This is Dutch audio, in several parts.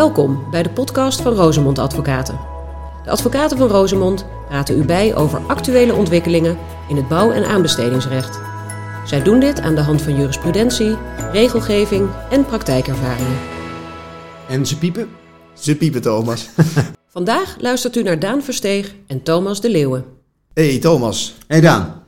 Welkom bij de podcast van Rosemond Advocaten. De advocaten van Rosemond praten u bij over actuele ontwikkelingen in het bouw- en aanbestedingsrecht. Zij doen dit aan de hand van jurisprudentie, regelgeving en praktijkervaringen. En ze piepen? Ze piepen, Thomas. Vandaag luistert u naar Daan Versteeg en Thomas de Leeuwen. Hey Thomas. Hey Daan.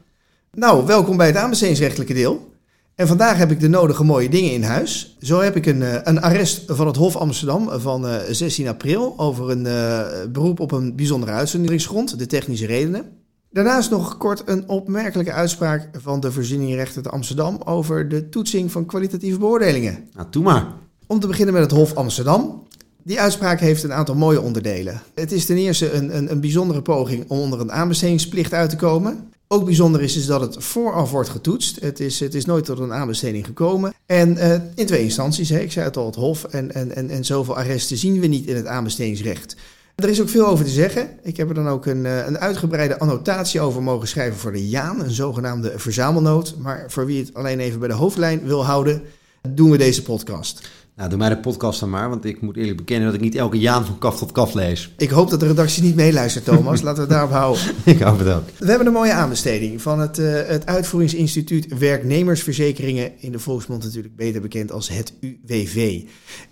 Nou, welkom bij het aanbestedingsrechtelijke deel. En vandaag heb ik de nodige mooie dingen in huis. Zo heb ik een, eh, een arrest van het Hof Amsterdam van eh, 16 april over een eh, beroep op een bijzondere uitzonderingsgrond, de technische redenen. Daarnaast nog kort een opmerkelijke uitspraak van de voorzieningrechter te Amsterdam over de toetsing van kwalitatieve beoordelingen. Nou, doe maar. Om te beginnen met het Hof Amsterdam. Die uitspraak heeft een aantal mooie onderdelen. Het is ten eerste een, een, een bijzondere poging om onder een aanbestedingsplicht uit te komen. Ook bijzonder is, is dat het vooraf wordt getoetst. Het is, het is nooit tot een aanbesteding gekomen. En uh, in twee instanties, hè, ik zei het al, het Hof en, en, en, en zoveel arresten zien we niet in het aanbestedingsrecht. Er is ook veel over te zeggen. Ik heb er dan ook een, een uitgebreide annotatie over mogen schrijven voor de Jaan, een zogenaamde verzamelnoot. Maar voor wie het alleen even bij de hoofdlijn wil houden, doen we deze podcast. Nou, doe mij de podcast dan maar, want ik moet eerlijk bekennen dat ik niet elke Jaan van kaf tot kaf lees. Ik hoop dat de redactie niet meeluistert, Thomas. Laten we het daarop houden. ik hoop het ook. We hebben een mooie aanbesteding van het, uh, het Uitvoeringsinstituut Werknemersverzekeringen, in de volksmond natuurlijk beter bekend als het UWV.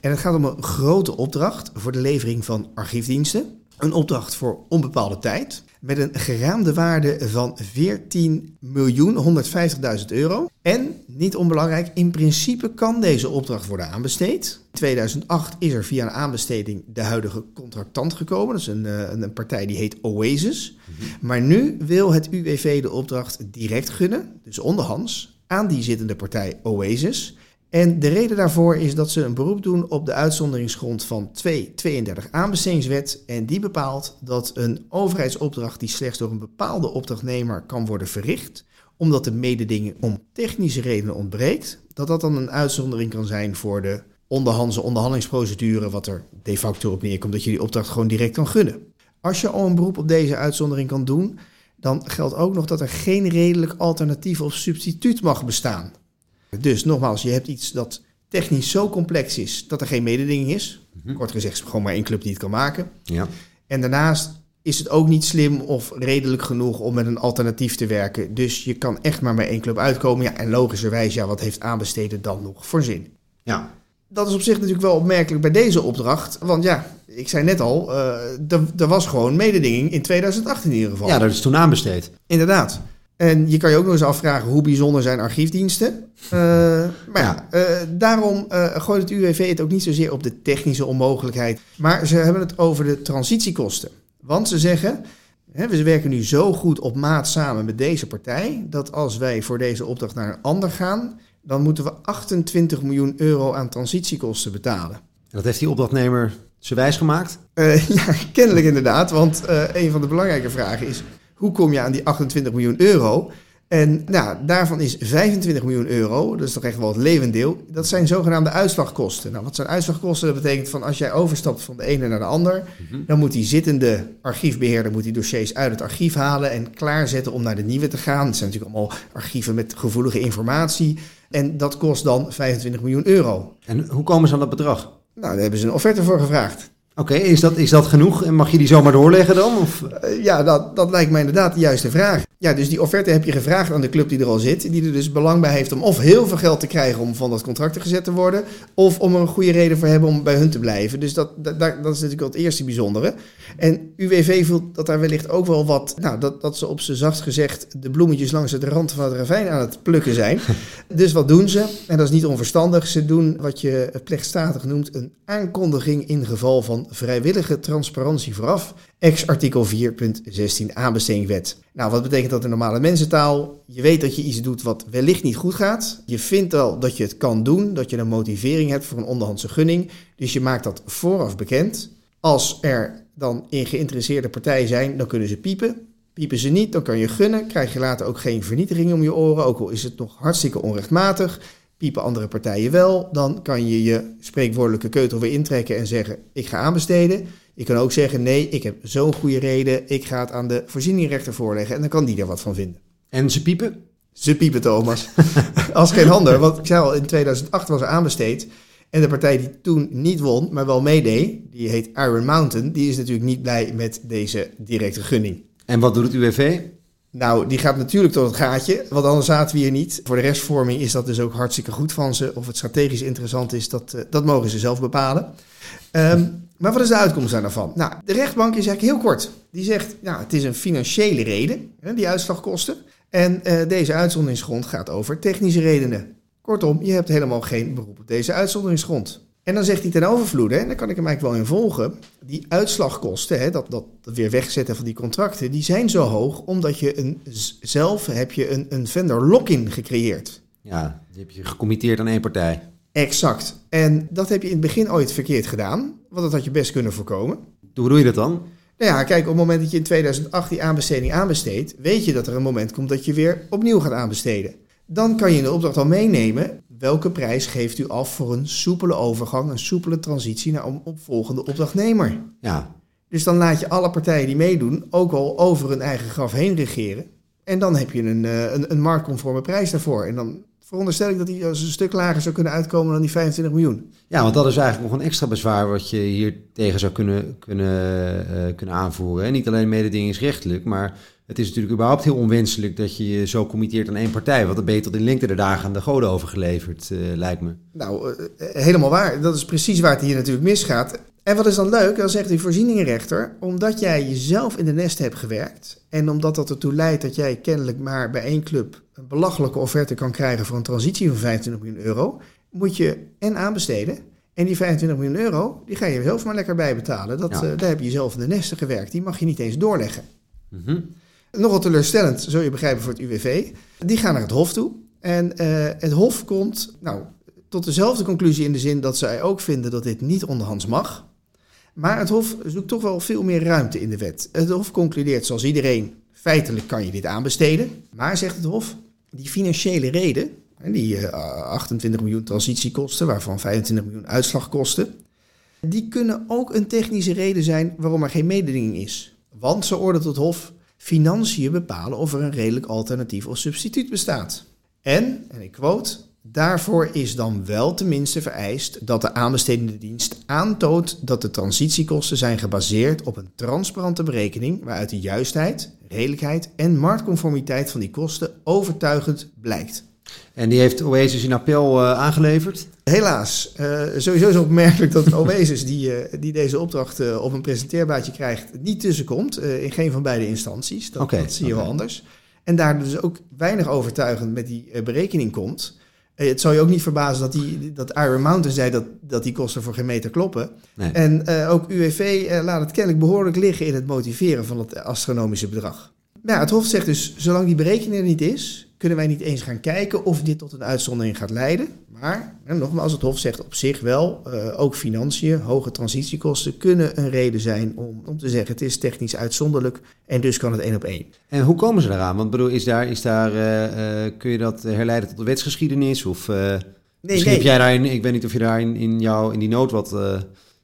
En het gaat om een grote opdracht voor de levering van archiefdiensten. Een opdracht voor onbepaalde tijd. Met een geraamde waarde van 14.150.000 euro. En, niet onbelangrijk, in principe kan deze opdracht worden aanbesteed. In 2008 is er via een aanbesteding de huidige contractant gekomen. Dat is een, een partij die heet Oasis. Mm-hmm. Maar nu wil het UWV de opdracht direct gunnen, dus onderhands, aan die zittende partij Oasis. En de reden daarvoor is dat ze een beroep doen op de uitzonderingsgrond van 232 aanbestedingswet. En die bepaalt dat een overheidsopdracht die slechts door een bepaalde opdrachtnemer kan worden verricht, omdat de mededinging om technische redenen ontbreekt, dat dat dan een uitzondering kan zijn voor de onderhandse onderhandelingsprocedure, wat er de facto op neerkomt dat je die opdracht gewoon direct kan gunnen. Als je al een beroep op deze uitzondering kan doen, dan geldt ook nog dat er geen redelijk alternatief of substituut mag bestaan. Dus nogmaals, je hebt iets dat technisch zo complex is dat er geen mededinging is. Mm-hmm. Kort gezegd, gewoon maar één club die het kan maken. Ja. En daarnaast is het ook niet slim of redelijk genoeg om met een alternatief te werken. Dus je kan echt maar met één club uitkomen. Ja, en logischerwijs, ja, wat heeft aanbesteden dan nog voor zin? Ja. Dat is op zich natuurlijk wel opmerkelijk bij deze opdracht. Want ja, ik zei net al, uh, er was gewoon mededinging in 2008 in ieder geval. Ja, dat is toen aanbesteed. Inderdaad. En je kan je ook nog eens afvragen hoe bijzonder zijn archiefdiensten. Uh, maar ja, uh, daarom uh, gooit het UWV het ook niet zozeer op de technische onmogelijkheid. Maar ze hebben het over de transitiekosten. Want ze zeggen, hè, we werken nu zo goed op maat samen met deze partij... dat als wij voor deze opdracht naar een ander gaan... dan moeten we 28 miljoen euro aan transitiekosten betalen. Dat heeft die opdrachtnemer ze wijs gemaakt? ja, kennelijk inderdaad. Want een van de belangrijke vragen is... Hoe kom je aan die 28 miljoen euro? En nou, daarvan is 25 miljoen euro, dat is toch echt wel het levendeel, dat zijn zogenaamde uitslagkosten. Nou, wat zijn uitslagkosten? Dat betekent van als jij overstapt van de ene naar de ander, mm-hmm. dan moet die zittende archiefbeheerder moet die dossiers uit het archief halen en klaarzetten om naar de nieuwe te gaan. Het zijn natuurlijk allemaal archieven met gevoelige informatie. En dat kost dan 25 miljoen euro. En hoe komen ze aan dat bedrag? Nou, daar hebben ze een offerte voor gevraagd. Oké, is, dat, is dat genoeg? En mag je die zomaar doorleggen dan? Of? Uh, ja, dat, dat lijkt mij inderdaad de juiste vraag. Ja, dus die offerte heb je gevraagd aan de club die er al zit. Die er dus belang bij heeft om of heel veel geld te krijgen om van dat contract gezet te worden. Of om er een goede reden voor hebben om bij hun te blijven. Dus dat, dat, dat is natuurlijk wel het eerste bijzondere. En UWV voelt dat daar wellicht ook wel wat. Nou, dat, dat ze op z'n zacht gezegd de bloemetjes langs de rand van het ravijn aan het plukken zijn. dus wat doen ze? En dat is niet onverstandig. Ze doen wat je plechtstatig noemt een aankondiging in geval van vrijwillige transparantie vooraf. Ex artikel 4.16 aanbestedingwet. Nou, wat betekent dat in normale mensentaal? Je weet dat je iets doet wat wellicht niet goed gaat. Je vindt al dat je het kan doen, dat je een motivering hebt voor een onderhandse gunning. Dus je maakt dat vooraf bekend. Als er dan in geïnteresseerde partijen zijn, dan kunnen ze piepen. Piepen ze niet, dan kan je gunnen. Krijg je later ook geen vernietiging om je oren, ook al is het nog hartstikke onrechtmatig. Piepen andere partijen wel, dan kan je je spreekwoordelijke keutel weer intrekken en zeggen: Ik ga aanbesteden. Je kan ook zeggen: Nee, ik heb zo'n goede reden, ik ga het aan de voorzieningrechter voorleggen en dan kan die er wat van vinden. En ze piepen? Ze piepen, Thomas. Als geen ander, want ik zei al, in 2008 was er aanbesteed. En de partij die toen niet won, maar wel meedeed, die heet Iron Mountain, die is natuurlijk niet blij met deze directe gunning. En wat doet het UWV? Nou, die gaat natuurlijk tot het gaatje, want anders zaten we hier niet. Voor de restvorming is dat dus ook hartstikke goed van ze. Of het strategisch interessant is, dat, uh, dat mogen ze zelf bepalen. Um, maar wat is de uitkomst daarvan? Nou, de rechtbank is eigenlijk heel kort. Die zegt, nou, het is een financiële reden, hè, die uitslagkosten. En uh, deze uitzonderingsgrond gaat over technische redenen. Kortom, je hebt helemaal geen beroep op deze uitzonderingsgrond. En dan zegt hij ten overvloede, en daar kan ik hem eigenlijk wel in volgen, die uitslagkosten, hè, dat, dat, dat weer wegzetten van die contracten, die zijn zo hoog omdat je een, zelf heb je een, een vendor lock-in gecreëerd. Ja, die heb je gecommitteerd aan één partij. Exact. En dat heb je in het begin ooit verkeerd gedaan, want dat had je best kunnen voorkomen. Hoe doe je dat dan? Nou ja, kijk, op het moment dat je in 2008 die aanbesteding aanbesteedt, weet je dat er een moment komt dat je weer opnieuw gaat aanbesteden. Dan kan je in de opdracht al meenemen welke prijs geeft u af voor een soepele overgang, een soepele transitie naar een opvolgende opdrachtnemer. Ja. Dus dan laat je alle partijen die meedoen ook al over hun eigen graf heen regeren. En dan heb je een, eh, een, een marktconforme prijs daarvoor. En dan veronderstel ik dat die als een stuk lager zou kunnen uitkomen dan die 25 miljoen. Ja, want dat is eigenlijk nog een extra bezwaar wat je hier tegen zou kunnen, kunnen, uh, kunnen aanvoeren. En niet alleen mededingingsrechtelijk, maar het is natuurlijk überhaupt heel onwenselijk dat je je zo committeert aan één partij. Wat er beter in lengte de dagen aan de goden overgeleverd, uh, lijkt me. Nou, uh, helemaal waar. Dat is precies waar het hier natuurlijk misgaat. En wat is dan leuk, dan zegt die voorzieningenrechter, omdat jij jezelf in de nest hebt gewerkt en omdat dat ertoe leidt dat jij kennelijk maar bij één club een belachelijke offerte kan krijgen voor een transitie van 25 miljoen euro, moet je en aanbesteden. En die 25 miljoen euro, die ga je zelf maar lekker bij betalen. Dat, ja. uh, daar heb je zelf in de nesten gewerkt. Die mag je niet eens doorleggen. Mm -hmm. Nogal teleurstellend, zul je begrijpen, voor het UWV. Die gaan naar het Hof toe. En uh, het Hof komt nou, tot dezelfde conclusie in de zin dat zij ook vinden dat dit niet onderhands mag. Maar het Hof zoekt toch wel veel meer ruimte in de wet. Het Hof concludeert zoals iedereen, feitelijk kan je dit aanbesteden. Maar, zegt het Hof, die financiële reden, die uh, 28 miljoen transitiekosten, waarvan 25 miljoen uitslagkosten, die kunnen ook een technische reden zijn waarom er geen mededinging is. Want, zo oordeelt het Hof, financiën bepalen of er een redelijk alternatief of substituut bestaat. En, en ik quote, daarvoor is dan wel tenminste vereist dat de aanbestedende dienst aantoont dat de transitiekosten zijn gebaseerd op een transparante berekening waaruit de juistheid, redelijkheid en marktconformiteit van die kosten overtuigend blijkt. En die heeft Oasis in appel uh, aangeleverd? Helaas. Uh, sowieso is opmerkelijk dat Oasis, die, uh, die deze opdracht op een presenteerbaadje krijgt, niet tussenkomt. in geen van beide instanties. Dat, okay, dat zie je okay. wel anders. En daar dus ook weinig overtuigend met die berekening komt. het zou je ook niet verbazen dat, die, dat Iron Mountain zei dat, dat die kosten voor geen meter kloppen. Nee. En ook UWV laat het kennelijk behoorlijk liggen in het motiveren van het astronomische bedrag. Nou, het Hof zegt dus, zolang die berekening er niet is, kunnen wij niet eens gaan kijken of dit tot een uitzondering gaat leiden. Maar, en nogmaals, het Hof zegt op zich wel, uh, ook financiën, hoge transitiekosten kunnen een reden zijn om, om te zeggen het is technisch uitzonderlijk en dus kan het één op één. En hoe komen ze daaraan? Want bedoel, is daar, is daar, uh, uh, kun je dat herleiden tot de wetsgeschiedenis? Of nee, misschien nee. heb jij daarin, ik weet niet of je daar in, in, jou, in die nood wat...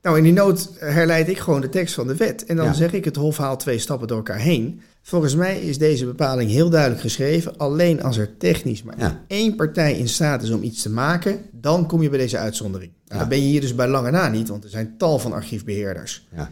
Nou, in die nood herleid ik gewoon de tekst van de wet. En dan ja. zeg ik, het Hof haalt twee stappen door elkaar heen. Volgens mij is deze bepaling heel duidelijk geschreven. Alleen als er technisch maar ja. één partij in staat is om iets te maken, dan kom je bij deze uitzondering. Ja. Dan ben je hier dus bij lange na niet, want er zijn tal van archiefbeheerders. Ja.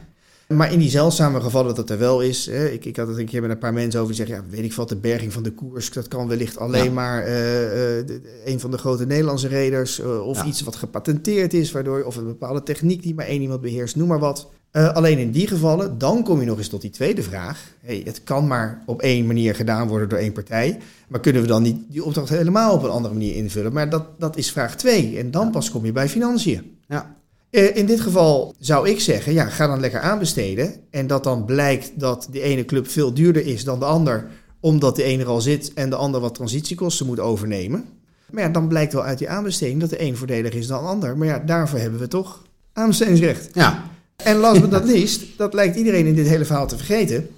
Maar in die zeldzame gevallen dat er wel is, hè, ik, ik had het een keer met een paar mensen over die zeggen, ja, weet ik wat, de berging van de koers, dat kan wellicht alleen Ja. maar uh, de, een van de grote Nederlandse reders uh, of Ja. iets wat gepatenteerd is, waardoor of een bepaalde techniek die maar één iemand beheerst, noem maar wat. Uh, alleen in die gevallen, dan kom je nog eens tot die tweede vraag. Hey, het kan maar op één manier gedaan worden door één partij. Maar kunnen we dan niet die opdracht helemaal op een andere manier invullen? Maar dat, dat is vraag twee. En dan pas kom je bij financiën. Ja. Uh, in dit geval zou ik zeggen, ja, ga dan lekker aanbesteden. En dat dan blijkt dat de ene club veel duurder is dan de ander. Omdat de ene er al zit en de ander wat transitiekosten moet overnemen. Maar ja, dan blijkt wel uit die aanbesteding dat de een voordeliger is dan de ander. Maar ja, daarvoor hebben we toch aanbestedingsrecht. Ja. En last but not least, dat lijkt iedereen in dit hele verhaal te vergeten.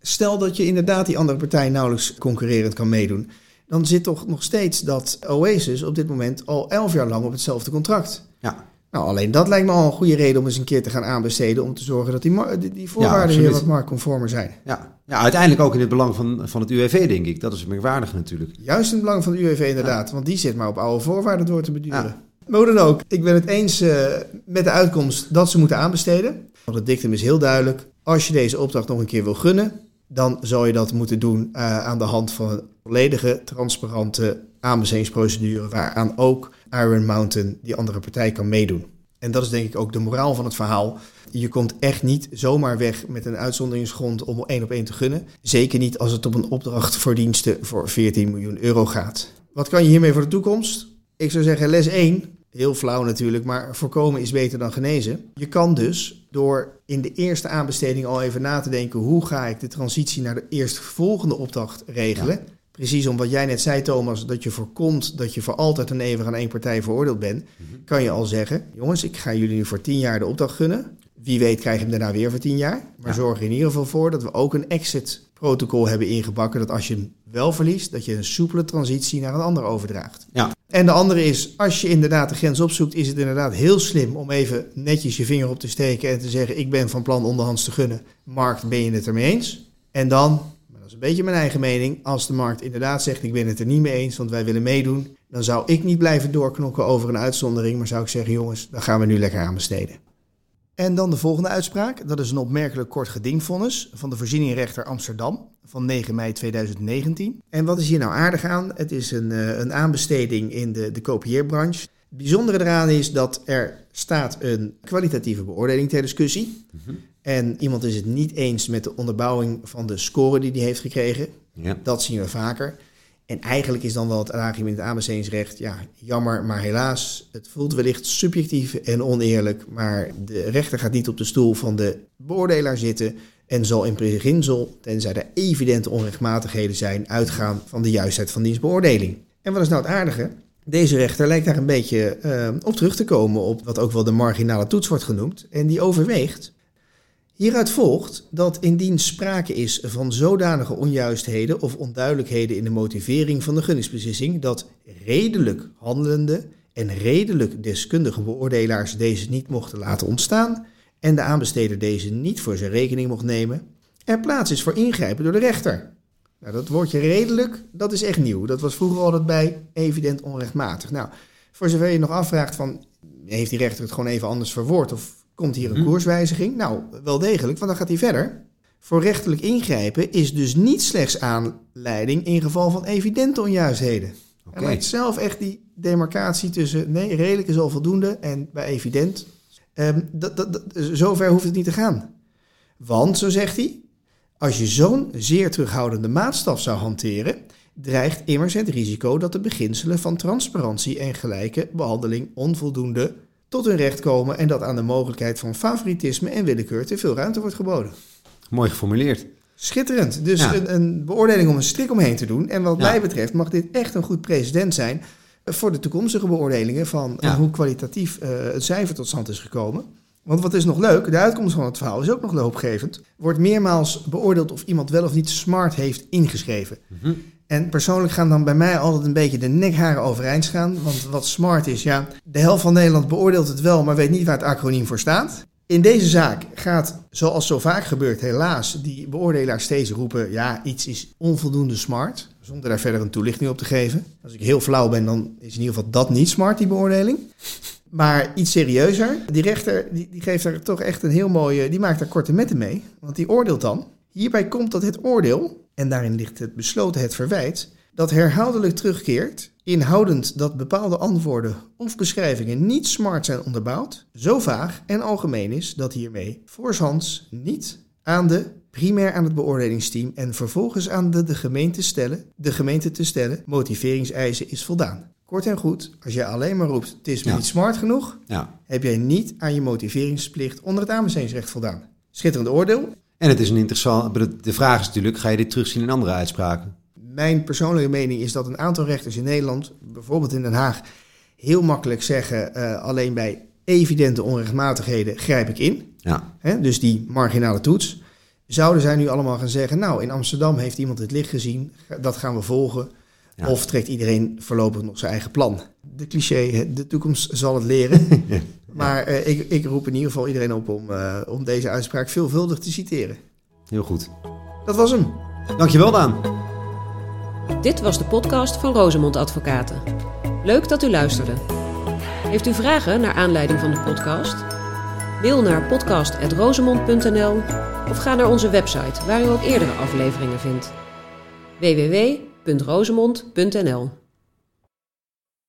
Stel dat je inderdaad die andere partij nauwelijks concurrerend kan meedoen. Dan zit toch nog steeds dat Oasis op dit moment al elf jaar lang op hetzelfde contract. Ja. Nou, alleen dat lijkt me al een goede reden om eens een keer te gaan aanbesteden. Om te zorgen dat die, die, die voorwaarden ja, weer wat marktconformer zijn. Ja. ja, uiteindelijk ook in het belang van, van het UWV, denk ik. Dat is merkwaardig natuurlijk. Juist in het belang van de UWV inderdaad. Ja. Want die zit maar op oude voorwaarden door te beduren. Ja. Maar hoe dan ook, ik ben het eens uh, met de uitkomst dat ze moeten aanbesteden. Want het dictum is heel duidelijk. Als je deze opdracht nog een keer wil gunnen, dan zou je dat moeten doen uh, aan de hand van volledige, transparante aanbestedingsprocedure, waaraan ook Iron Mountain, die andere partij, kan meedoen. En dat is denk ik ook de moraal van het verhaal. Je komt echt niet zomaar weg met een uitzonderingsgrond om één op één te gunnen. Zeker niet als het om een opdracht voor diensten voor 14 miljoen euro gaat. Wat kan je hiermee voor de toekomst? Ik zou zeggen les 1. Heel flauw natuurlijk, maar voorkomen is beter dan genezen. Je kan dus door in de eerste aanbesteding al even na te denken: hoe ga ik de transitie naar de eerstvolgende opdracht regelen? Precies om wat jij net zei, Thomas, dat je voorkomt dat je voor altijd en eeuwig aan één partij veroordeeld bent, mhm. kan je al zeggen: jongens, ik ga jullie nu voor tien jaar de opdracht gunnen. Wie weet krijg je hem daarna weer voor tien jaar. Maar zorg er in ieder geval voor dat we ook een exit-protocol hebben ingebakken. Dat als je hem wel verliest, dat je een soepele transitie naar een ander overdraagt. Ja. En de andere is, als je inderdaad de grens opzoekt, is het inderdaad heel slim om even netjes je vinger op te steken en te zeggen: Ik ben van plan onderhands te gunnen. Markt, ben je het ermee eens? En dan, een beetje mijn eigen mening, als de markt inderdaad zegt: Ik ben het er niet mee eens, want wij willen meedoen, dan zou ik niet blijven doorknokken over een uitzondering, maar zou ik zeggen: Jongens, dan gaan we nu lekker aan besteden. En dan de volgende uitspraak. Dat is een opmerkelijk kort gedingvonnis van de voorzieningrechter Amsterdam van 9 mei 2019. En wat is hier nou aardig aan? Het is een, eh, een aanbesteding in de, de kopieerbranche. Het bijzondere eraan is dat er staat een kwalitatieve beoordeling ter discussie. Mm En iemand is het niet eens met de onderbouwing van de score die hij heeft gekregen. Ja. Dat zien we vaker. En eigenlijk is dan wel het argument aanbestedingsrecht, ja, jammer, maar helaas, het voelt wellicht subjectief en oneerlijk, maar de rechter gaat niet op de stoel van de beoordelaar zitten en zal in beginsel, tenzij er evidente onrechtmatigheden zijn, uitgaan van de juistheid van dienstbeoordeling. En wat is nou het aardige? Deze rechter lijkt daar een beetje uh, op terug te komen op wat ook wel de marginale toets wordt genoemd. En die overweegt Hieruit volgt dat indien sprake is van zodanige onjuistheden of onduidelijkheden in de motivering van de gunningsbeslissing, dat redelijk handelende en redelijk deskundige beoordelaars deze niet mochten laten ontstaan en de aanbesteder deze niet voor zijn rekening mocht nemen, er plaats is voor ingrijpen door de rechter. Nou, dat woordje redelijk, dat is echt nieuw. Dat was vroeger altijd bij evident onrechtmatig. Nou, voor zover je nog afvraagt van, heeft die rechter het gewoon even anders verwoord of Komt hier een mhm. koerswijziging? Nou, wel degelijk, want dan gaat hij verder. Voor rechtelijk ingrijpen is dus niet slechts aanleiding in geval van evidente onjuistheden. Okay. Hij maakt zelf echt die demarcatie tussen nee, redelijk is al voldoende en bij evident. Um, dat, dat, zover hoeft het niet te gaan. Want, zo zegt hij, als je zo'n zeer terughoudende maatstaf zou hanteren, dreigt immers het risico dat de beginselen van transparantie en gelijke behandeling onvoldoende tot hun recht komen en dat aan de mogelijkheid van favoritisme en willekeur te veel ruimte wordt geboden. Mooi geformuleerd. Schitterend. Dus een, een, beoordeling om een strik omheen te doen. En wat mij betreft mag dit echt een goed precedent zijn voor de toekomstige beoordelingen van hoe kwalitatief uh, het cijfer tot stand is gekomen. Want wat is nog leuk, de uitkomst van het verhaal is ook nog loopgevend. Wordt meermaals beoordeeld of iemand wel of niet smart heeft ingeschreven. Mm en persoonlijk gaan dan bij mij altijd een beetje de nekharen overeind gaan. Want wat smart is, ja, de helft van Nederland beoordeelt het wel, maar weet niet waar het acroniem voor staat. In deze zaak gaat, zoals zo vaak gebeurt, helaas, die beoordelaars steeds roepen: ja, iets is onvoldoende smart. Zonder daar verder een toelichting op te geven. Als ik heel flauw ben, dan is in ieder geval dat niet smart, die beoordeling. Maar iets serieuzer, die rechter die, die geeft daar toch echt een heel mooie. Die maakt daar korte metten mee. Want die oordeelt dan. Hierbij komt dat het oordeel en daarin ligt het besloten het verwijt, dat herhaaldelijk terugkeert, inhoudend dat bepaalde antwoorden of beschrijvingen niet smart zijn onderbouwd, zo vaag en algemeen is dat hiermee voorshands niet aan de primair aan het beoordelingsteam en vervolgens aan de, de, gemeente, stellen, de gemeente te stellen motiveringseisen is voldaan. Kort en goed, als jij alleen maar roept het is niet smart genoeg, ja. heb jij niet aan je motiveringsplicht onder het aanbestedingsrecht voldaan. Schitterend oordeel. En het is een interessant. De vraag is natuurlijk: ga je dit terugzien in andere uitspraken? Mijn persoonlijke mening is dat een aantal rechters in Nederland, bijvoorbeeld in Den Haag, heel makkelijk zeggen: uh, alleen bij evidente onrechtmatigheden grijp ik in. Ja. dus die marginale toets. Zouden zij nu allemaal gaan zeggen: Nou, in Amsterdam heeft iemand het licht gezien, dat gaan we volgen. Of trekt iedereen voorlopig nog zijn eigen plan? De cliché, de toekomst zal het leren. Maar uh, ik, ik, roep in ieder geval iedereen op om, uh, om deze uitspraak veelvuldig te citeren. Heel goed. Dat was hem. Dankjewel, Daan. Dit was de podcast van Rosemond Advocaten. Leuk dat u luisterde. Heeft u vragen naar aanleiding van de podcast? Mail naar podcast.rozemond.nl of ga naar onze website waar u ook eerdere afleveringen vindt. www.rozemond.nl